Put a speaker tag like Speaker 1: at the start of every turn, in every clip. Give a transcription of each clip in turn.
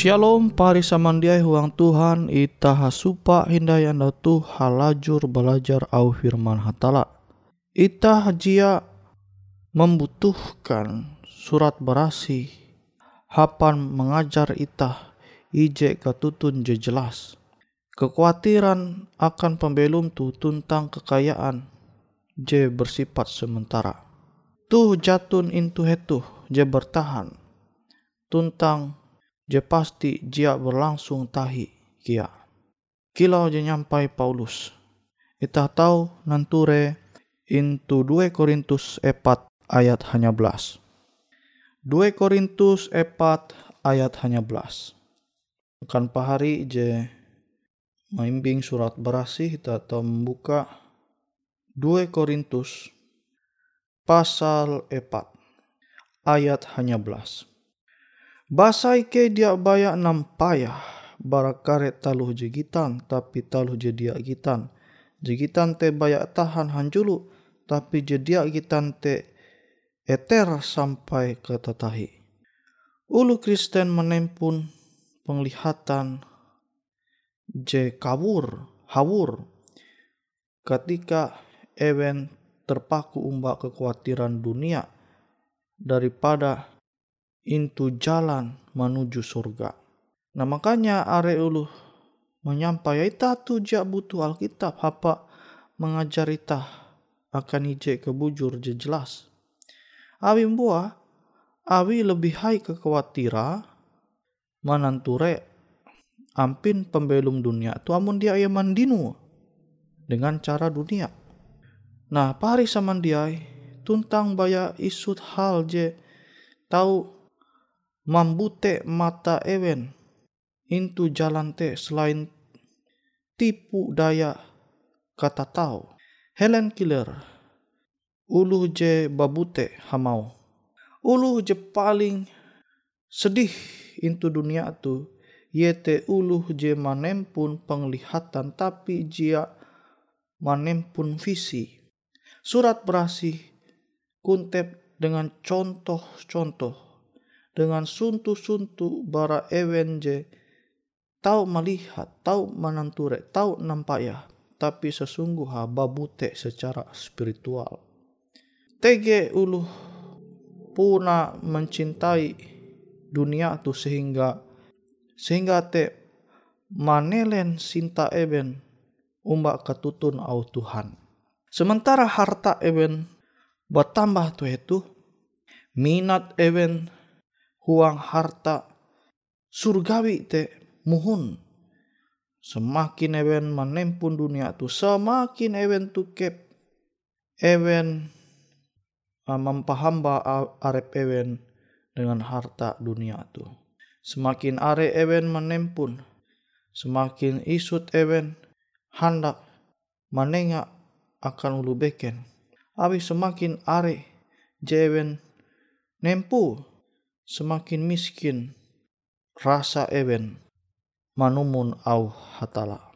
Speaker 1: Shalom pari samandiai huang Tuhan ita hasupa hindai anda tu halajur belajar au firman hatala. Ita hajia membutuhkan surat berasi hapan mengajar ita ije katutun je jelas. Kekhawatiran akan pembelum tu tentang kekayaan je bersifat sementara. Tuh jatun intu hetuh je bertahan tentang je pasti jia berlangsung tahi kia. Kilau je nyampai Paulus. Kita tahu nanture intu 2 Korintus 4 ayat hanya belas. 2 Korintus 4 ayat hanya belas. Kan pahari je maimbing surat berasih kita tahu membuka 2 Korintus pasal 4 ayat hanya belas. Basai ke dia baya nampaya barakaret taluh jegitan tapi taluh jedia gitan. Jegitan te baya tahan hanjulu tapi jedia gitan te eter sampai ke tetahi. Ulu Kristen menempun penglihatan je kawur, hawur ketika ewen terpaku umbak kekhawatiran dunia daripada intu jalan menuju surga. Nah makanya are ulu menyampai ita tu jak butuh Alkitab apa mengajar ita akan ije kebujur je jelas. Awi buah awi lebih hai kekhawatira mananture ampin pembelum dunia tu amun dia ia mandinu dengan cara dunia. Nah, pari saman dia tuntang baya isut hal je tahu mambute mata ewen intu jalan te selain tipu daya kata tahu. Helen Killer ulu je babute hamau. Ulu je paling sedih intu dunia tu yete ulu je manempun penglihatan tapi jia manempun visi. Surat berasih kuntep dengan contoh-contoh dengan suntu-suntu bara ewen je tahu melihat, menanture, tahu nampaya, tapi sesungguh babute secara spiritual. Tege ulu puna mencintai dunia tu sehingga sehingga te manelen sinta eben umbak ketutun au Tuhan. Sementara harta eben bertambah tu itu minat eben huang harta surgawi te muhun. Semakin ewen menempun dunia tu semakin ewen tu kep. Ewen uh, mempahamba arep ewen dengan harta dunia tu. Semakin are ewen menempun semakin isut ewen hendak menengak akan ulu beken. Abi semakin are jewen nempu semakin miskin rasa ewen manumun au hatala.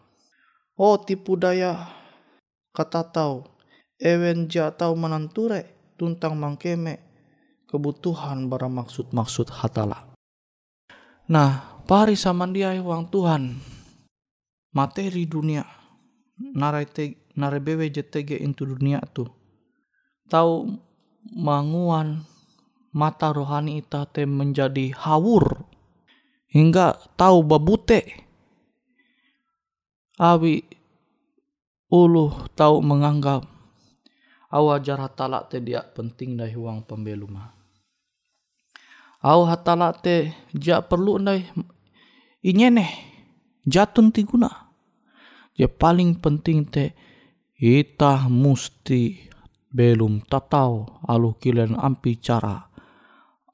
Speaker 1: Oh tipu daya kata tau ewen ja tau menanture tuntang mangkeme kebutuhan bara maksud-maksud hatala. Nah, pari sama dia uang Tuhan materi dunia narai te narai bewe jetege into dunia tu tahu manguan mata rohani ita te menjadi hawur. Hingga tahu babute. Awi ulu tahu menganggap awajar hatala te dia penting dari uang pembeluma au hatala te ja perlu dai inyene jatun tiguna ya paling penting te ita musti belum tatau alu kilen ampi cara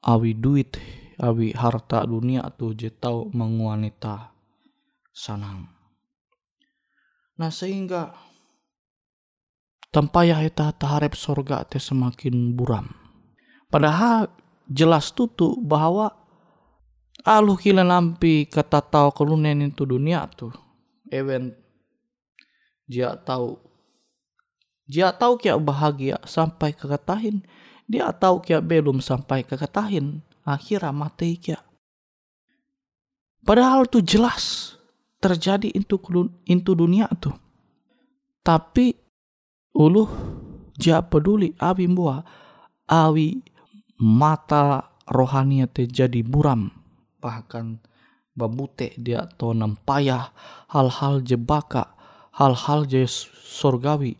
Speaker 1: awi duit awi harta dunia tu je tau menguanita sanang. Nah sehingga tempayah kita taharep sorga te semakin buram. Padahal jelas tutu bahwa alu kila lampi kata tau kelunen itu dunia tu event dia tahu dia tahu kia bahagia sampai kekatahin dia tahu kia belum sampai ke ketahin akhirnya mati kia. Padahal itu jelas terjadi itu into dunia tuh. Tapi uluh ja peduli abi buah awi mata rohania te jadi buram bahkan babute dia to payah hal-hal jebaka hal-hal je surgawi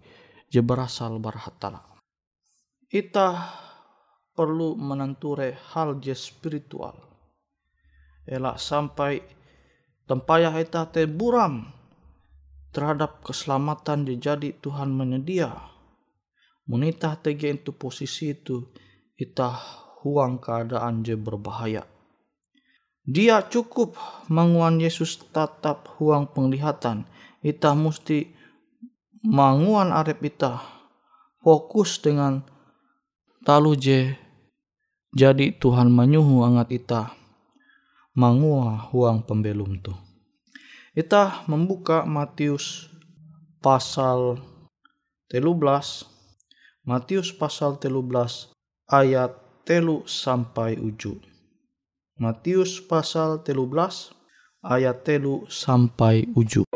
Speaker 1: je berasal barhatala ita perlu menenture hal je spiritual. Elak sampai tempayah ita buram terhadap keselamatan jadi Tuhan menyedia. Munita tege itu posisi itu ita huang keadaan je berbahaya. Dia cukup menguan Yesus tetap huang penglihatan. Ita mesti manguan arep ita fokus dengan talu je jadi Tuhan menyuhu angat ita mangua huang pembelum tu. Ita membuka Matius pasal belas Matius pasal belas ayat telu sampai uju. Matius pasal belas ayat telu sampai uju.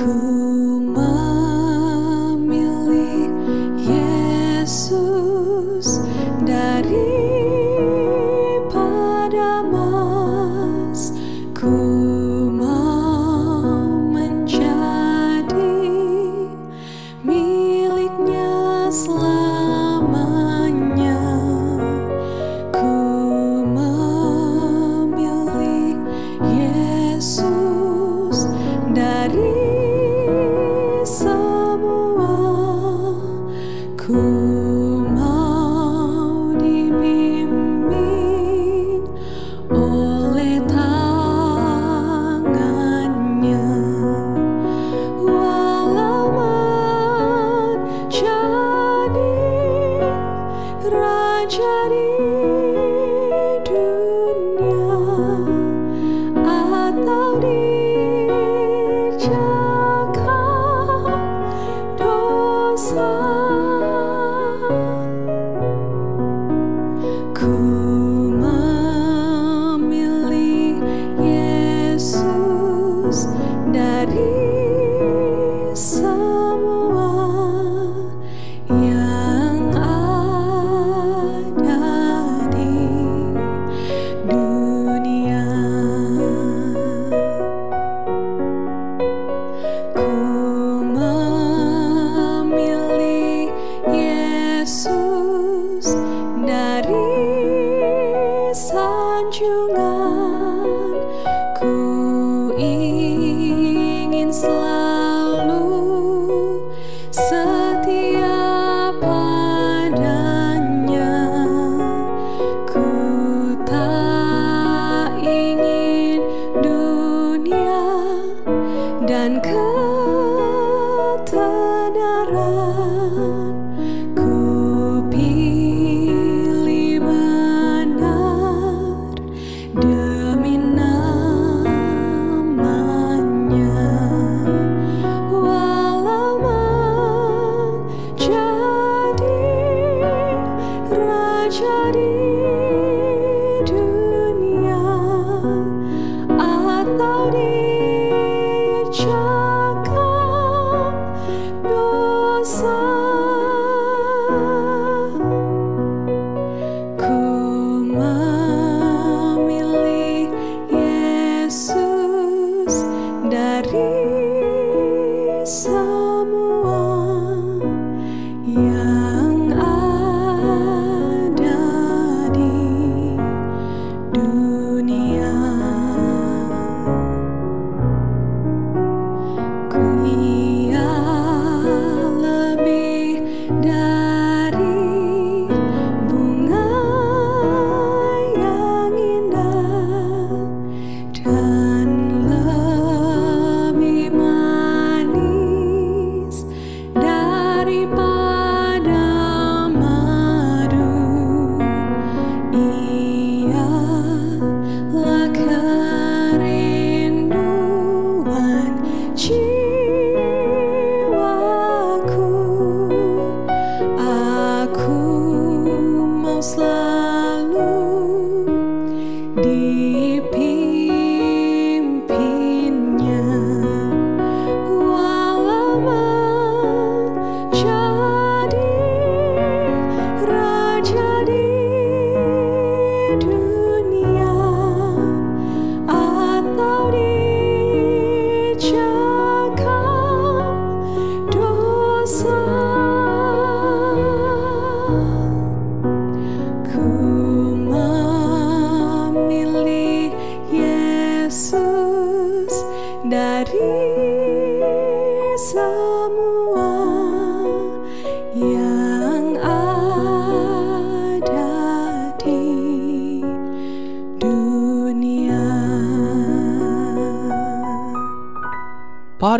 Speaker 2: Yesus Maria.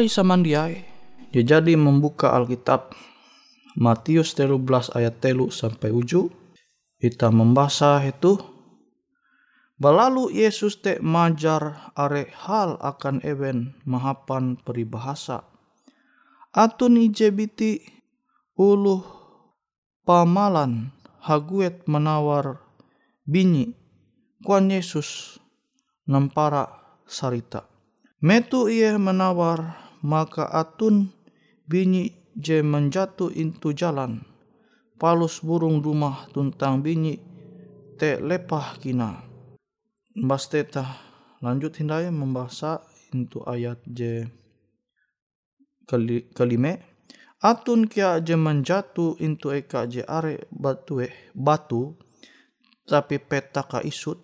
Speaker 1: Pari samandiai, dia jadi membuka Alkitab Matius 13 ayat telu sampai uju. Kita membaca itu. Balalu Yesus te majar are hal akan ewen mahapan peribahasa. Atun ijebiti uluh pamalan haguet menawar binyi kuan Yesus nampara sarita. Metu ia menawar, maka atun binyi je menjatuh into jalan. Palus burung rumah tuntang binyi te lepah kina. Mbas teta lanjut hindaya membaca into ayat je kelime. Atun kia je menjatuh into eka je are batu eh batu tapi petaka isut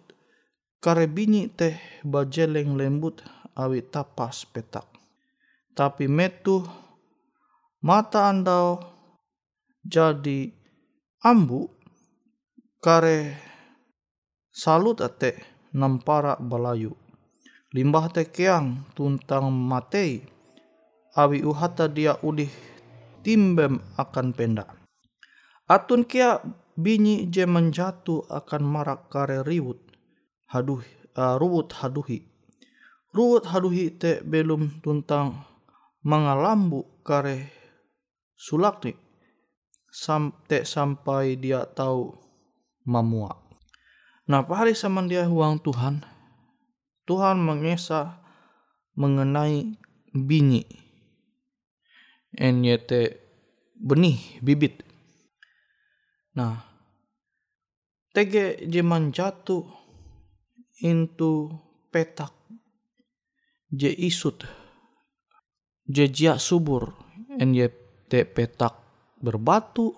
Speaker 1: kare binyi teh bajeleng lembut awi tapas petak. Tapi metu mata andau jadi ambu. Kare salut ate nampara balayu. Limbah te keang tuntang matei awi uhata dia udih timbem akan penda. Atun kia binyi je menjatu akan marak kare riwut haduh uh, ruwut haduhi. Ruwut haduhi te belum tuntang mengalambu kare sulakni sampai sampai dia tahu mamua. Nah, hari sama dia uang Tuhan, Tuhan mengesah mengenai bini. NYT benih bibit. Nah, tege jeman jatuh into petak je isut jejak subur. NYT petak berbatu.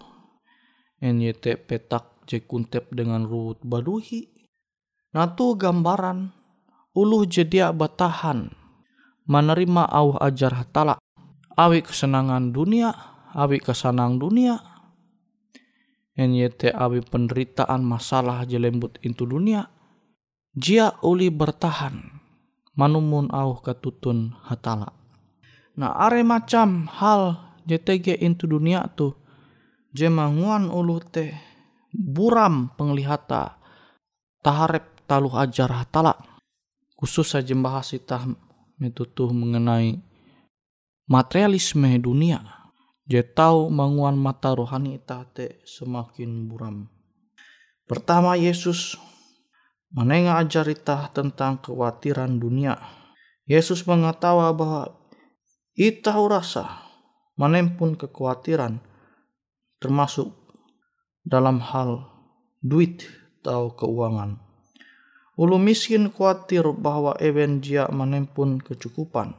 Speaker 1: NYT petak je kuntep dengan ruwut baduhi. Natu gambaran. Uluh jedia batahan. Menerima au ajar hatala awi kesenangan dunia awi kesenang dunia. NYT awi penderitaan masalah jelembut into dunia. Jia uli bertahan. Manumun au ketutun hatala Nah, are macam hal JTG into dunia tu jemanguan ulu teh buram penglihata taharep taluh ajar hatala. Khusus saja bahas itah metutuh mengenai materialisme dunia. Je tahu manguan mata rohani itah te semakin buram. Pertama Yesus menengah ajar itah tentang kekhawatiran dunia. Yesus mengatawa bahwa Ita rasa menempun kekhawatiran termasuk dalam hal duit atau keuangan. Ulu miskin khawatir bahwa ewen dia menempun kecukupan.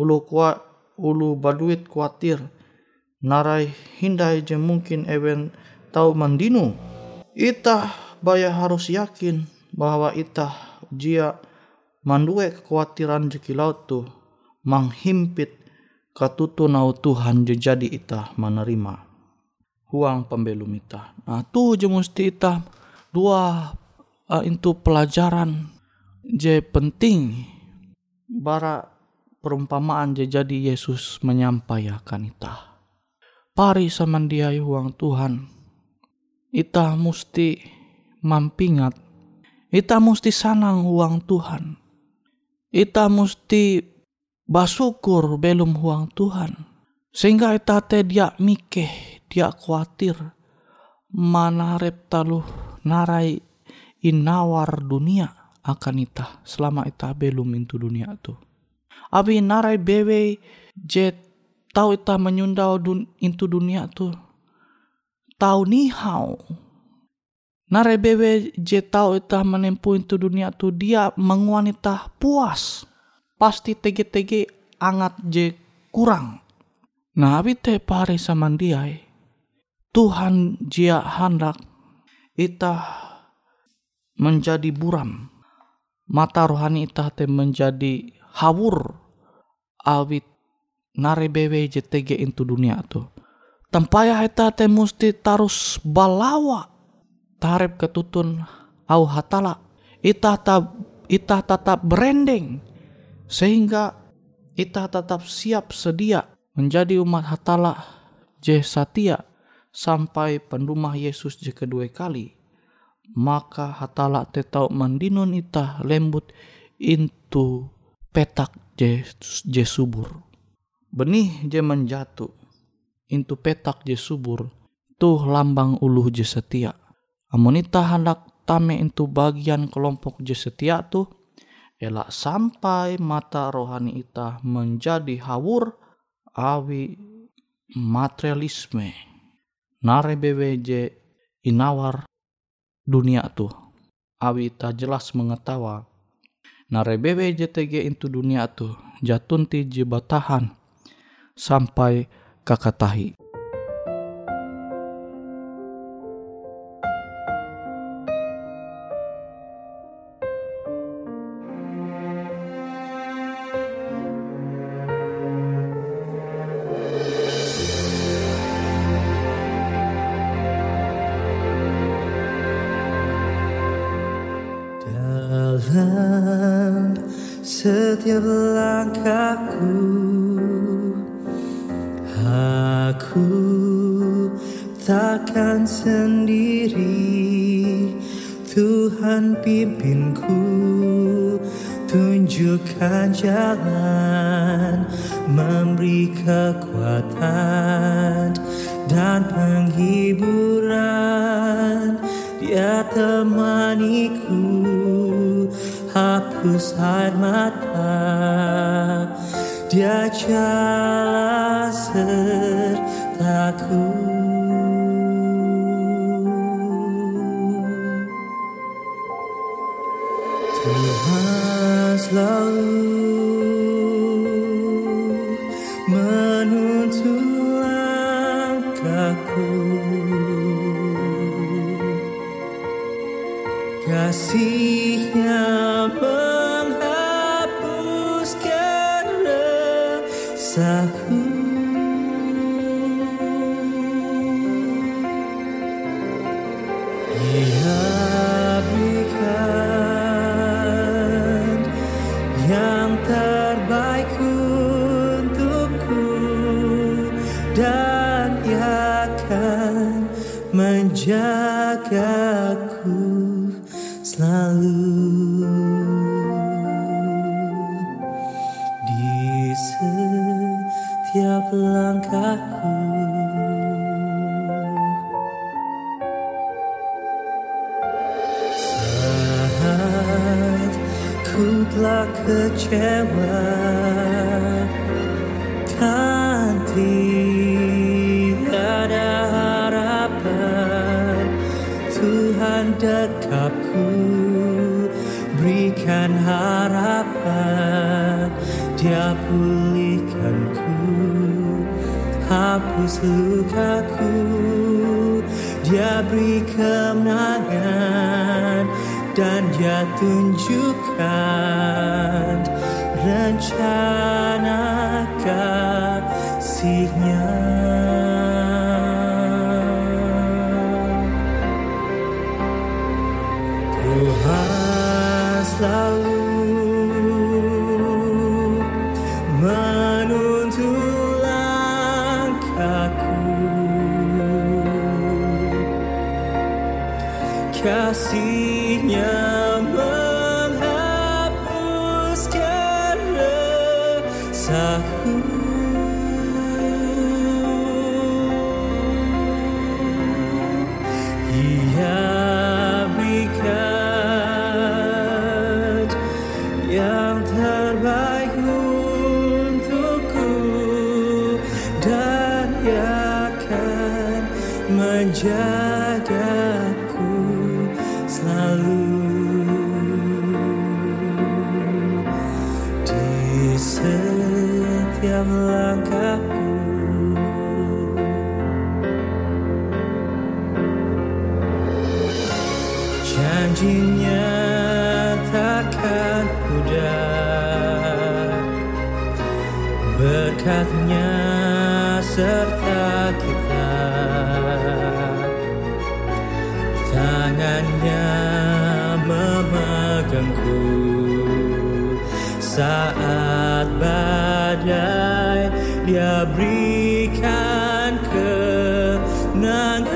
Speaker 1: Ulu kuat, ulu baduit khawatir narai hindai je mungkin ewen tahu mandinu. Ita baya harus yakin bahwa ita jia mandue kekhawatiran jekilau tu menghimpit katutu nau Tuhan jadi ita menerima huang pembelum ita. Nah tu je mesti ita dua uh, itu pelajaran je penting bara perumpamaan je jadi Yesus menyampaikan ita. Pari sama dia huang Tuhan. Ita mesti mampingat. Ita mesti sanang huang Tuhan. Ita mesti basukur belum huang Tuhan. Sehingga etate dia mikeh, dia khawatir. Mana rep taluh narai inawar dunia akan ita selama ita belum into dunia tu. Abi narai bewe jet tahu ita menyundau dun, dunia tu. Tahu nihau. Narai bewe je tahu ita menempuh into dunia tu dia menguanita puas pasti tege-tege angat je kurang. Nah, abi te pare sama dia Tuhan jia hendak ita menjadi buram. Mata rohani ita te menjadi hawur awit nare bewe je tege into dunia tu. Tempaya ita te musti tarus balawa tarep ketutun au hatala. Ita ta ita tetap branding sehingga kita tetap siap sedia menjadi umat hatala je satia sampai pendumah Yesus je kedua kali. Maka hatala tetau mandinun ita lembut into petak je, je subur benih je menjatuh into petak je subur tuh lambang uluh je setia amun ita hendak tame into bagian kelompok je setia tuh elak sampai mata rohani ita menjadi hawur awi materialisme. Nare BWJ inawar dunia tu awi ita jelas mengetawa. Nare BWJ TG itu dunia tu jatun ti sampai kakatahi.
Speaker 2: Tuhan pimpinku Tunjukkan jalan Memberi kekuatan Dan penghiburan. Dia temaniku Hapus air mata. Dia jalan sertaku Berikan harapan Dia pulihkanku Hapus lukaku Dia beri kemenangan Dan dia tunjukkan Rencana kasihnya selalu menuntun langkahku. Kasihnya menghapuskan resahku Ia Saat badai dia berikan kenangan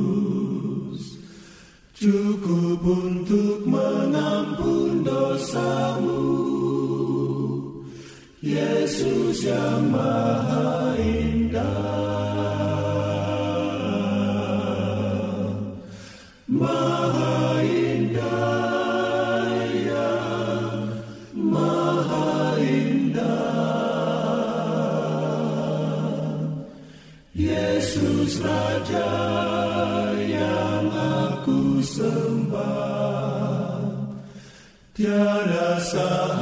Speaker 3: Cukup untuk mengampun dosamu. Yesus yang maha indah. Maha indah maha indah. Yesus Raja Tiarasa.